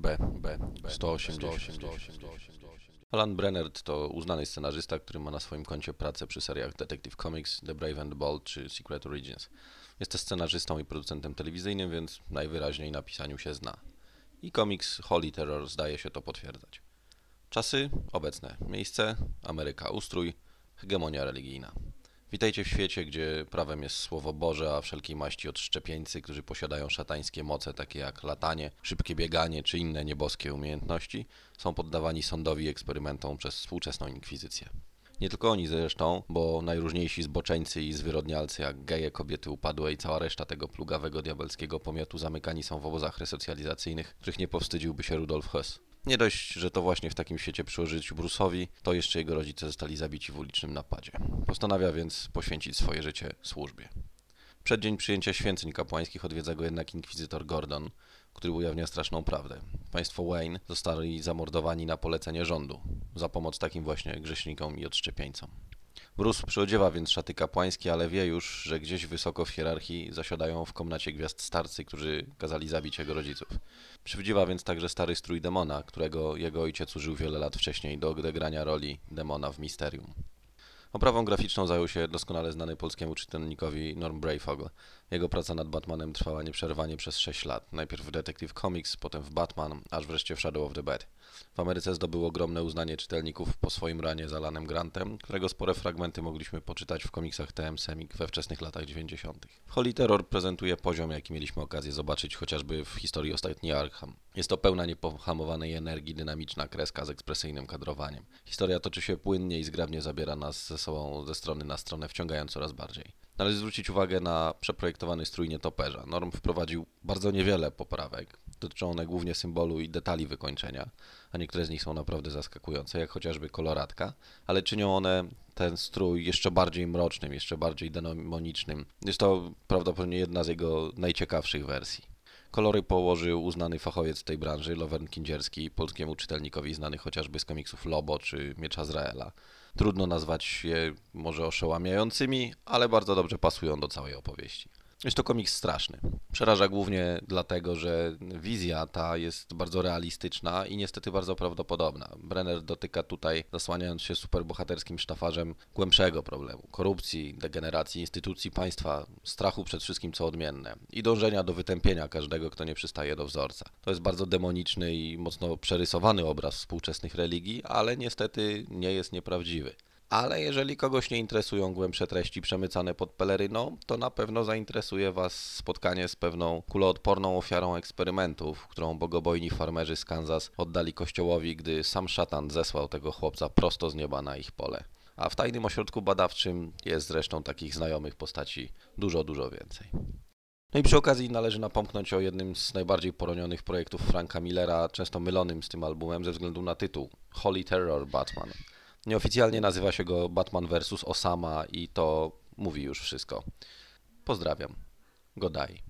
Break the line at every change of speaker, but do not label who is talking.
B, B, B 180. Alan Brennert to uznany scenarzysta, który ma na swoim koncie pracę przy seriach Detective Comics, The Brave and the Bold czy Secret Origins. Jest też scenarzystą i producentem telewizyjnym, więc najwyraźniej na pisaniu się zna. I komiks Holy Terror zdaje się to potwierdzać. Czasy obecne. Miejsce Ameryka. Ustrój hegemonia religijna. Witajcie w świecie, gdzie prawem jest słowo Boże, a wszelkiej maści odszczepieńcy, którzy posiadają szatańskie moce, takie jak latanie, szybkie bieganie czy inne nieboskie umiejętności, są poddawani sądowi i eksperymentom przez współczesną inkwizycję. Nie tylko oni zresztą, bo najróżniejsi zboczeńcy i zwyrodnialcy, jak geje, kobiety upadłe i cała reszta tego plugawego diabelskiego pomiotu zamykani są w obozach resocjalizacyjnych, których nie powstydziłby się Rudolf Hess. Nie dość, że to właśnie w takim świecie przy użyciu Bruce'owi, to jeszcze jego rodzice zostali zabici w ulicznym napadzie. Postanawia więc poświęcić swoje życie służbie. Przed dzień przyjęcia święceń kapłańskich odwiedza go jednak inkwizytor Gordon, który ujawnia straszną prawdę. Państwo Wayne zostali zamordowani na polecenie rządu, za pomoc takim właśnie grzesznikom i odszczepieńcom. Bruce przyodziewa więc szaty kapłańskie, ale wie już, że gdzieś wysoko w hierarchii zasiadają w komnacie gwiazd starcy, którzy kazali zabić jego rodziców. Przywdziewa więc także stary strój demona, którego jego ojciec użył wiele lat wcześniej do odegrania roli demona w Misterium. Oprawą graficzną zajął się doskonale znany polskiemu czytelnikowi Norm Brayfogle. Jego praca nad Batmanem trwała nieprzerwanie przez 6 lat. Najpierw w Detective Comics, potem w Batman, aż wreszcie w Shadow of the Bed. W Ameryce zdobył ogromne uznanie czytelników po swoim ranie z Alanem Grantem, którego spore fragmenty mogliśmy poczytać w komiksach TM Semik we wczesnych latach 90. Holy Terror prezentuje poziom, jaki mieliśmy okazję zobaczyć chociażby w historii ostatniej Arkham. Jest to pełna niepohamowanej energii, dynamiczna kreska z ekspresyjnym kadrowaniem. Historia toczy się płynnie i zgrabnie zabiera nas ze sobą ze strony na stronę, wciągając coraz bardziej. Należy zwrócić uwagę na przeprojektowany strój nietoperza. Norm wprowadził bardzo niewiele poprawek. Dotyczą one głównie symbolu i detali wykończenia, a niektóre z nich są naprawdę zaskakujące, jak chociażby koloratka, ale czynią one ten strój jeszcze bardziej mrocznym, jeszcze bardziej demonicznym. Jest to prawdopodobnie jedna z jego najciekawszych wersji. Kolory położył uznany fachowiec tej branży, Lovern Kindzierski, polskiemu czytelnikowi znany chociażby z komiksów Lobo czy Miecza Zraela. Trudno nazwać je może oszałamiającymi, ale bardzo dobrze pasują do całej opowieści. Jest to komiks straszny. Przeraża głównie dlatego, że wizja ta jest bardzo realistyczna i niestety bardzo prawdopodobna. Brenner dotyka tutaj, zasłaniając się superbohaterskim sztafarzem, głębszego problemu korupcji, degeneracji instytucji państwa, strachu przed wszystkim, co odmienne i dążenia do wytępienia każdego, kto nie przystaje do wzorca. To jest bardzo demoniczny i mocno przerysowany obraz współczesnych religii, ale niestety nie jest nieprawdziwy ale jeżeli kogoś nie interesują głębsze treści przemycane pod peleryną, to na pewno zainteresuje Was spotkanie z pewną kuloodporną ofiarą eksperymentów, którą bogobojni farmerzy z Kansas oddali kościołowi, gdy sam szatan zesłał tego chłopca prosto z nieba na ich pole. A w tajnym ośrodku badawczym jest zresztą takich znajomych postaci dużo, dużo więcej. No i przy okazji należy napomknąć o jednym z najbardziej poronionych projektów Franka Millera, często mylonym z tym albumem ze względu na tytuł Holy Terror Batman. Nieoficjalnie nazywa się go Batman vs. Osama i to mówi już wszystko. Pozdrawiam. Godaj.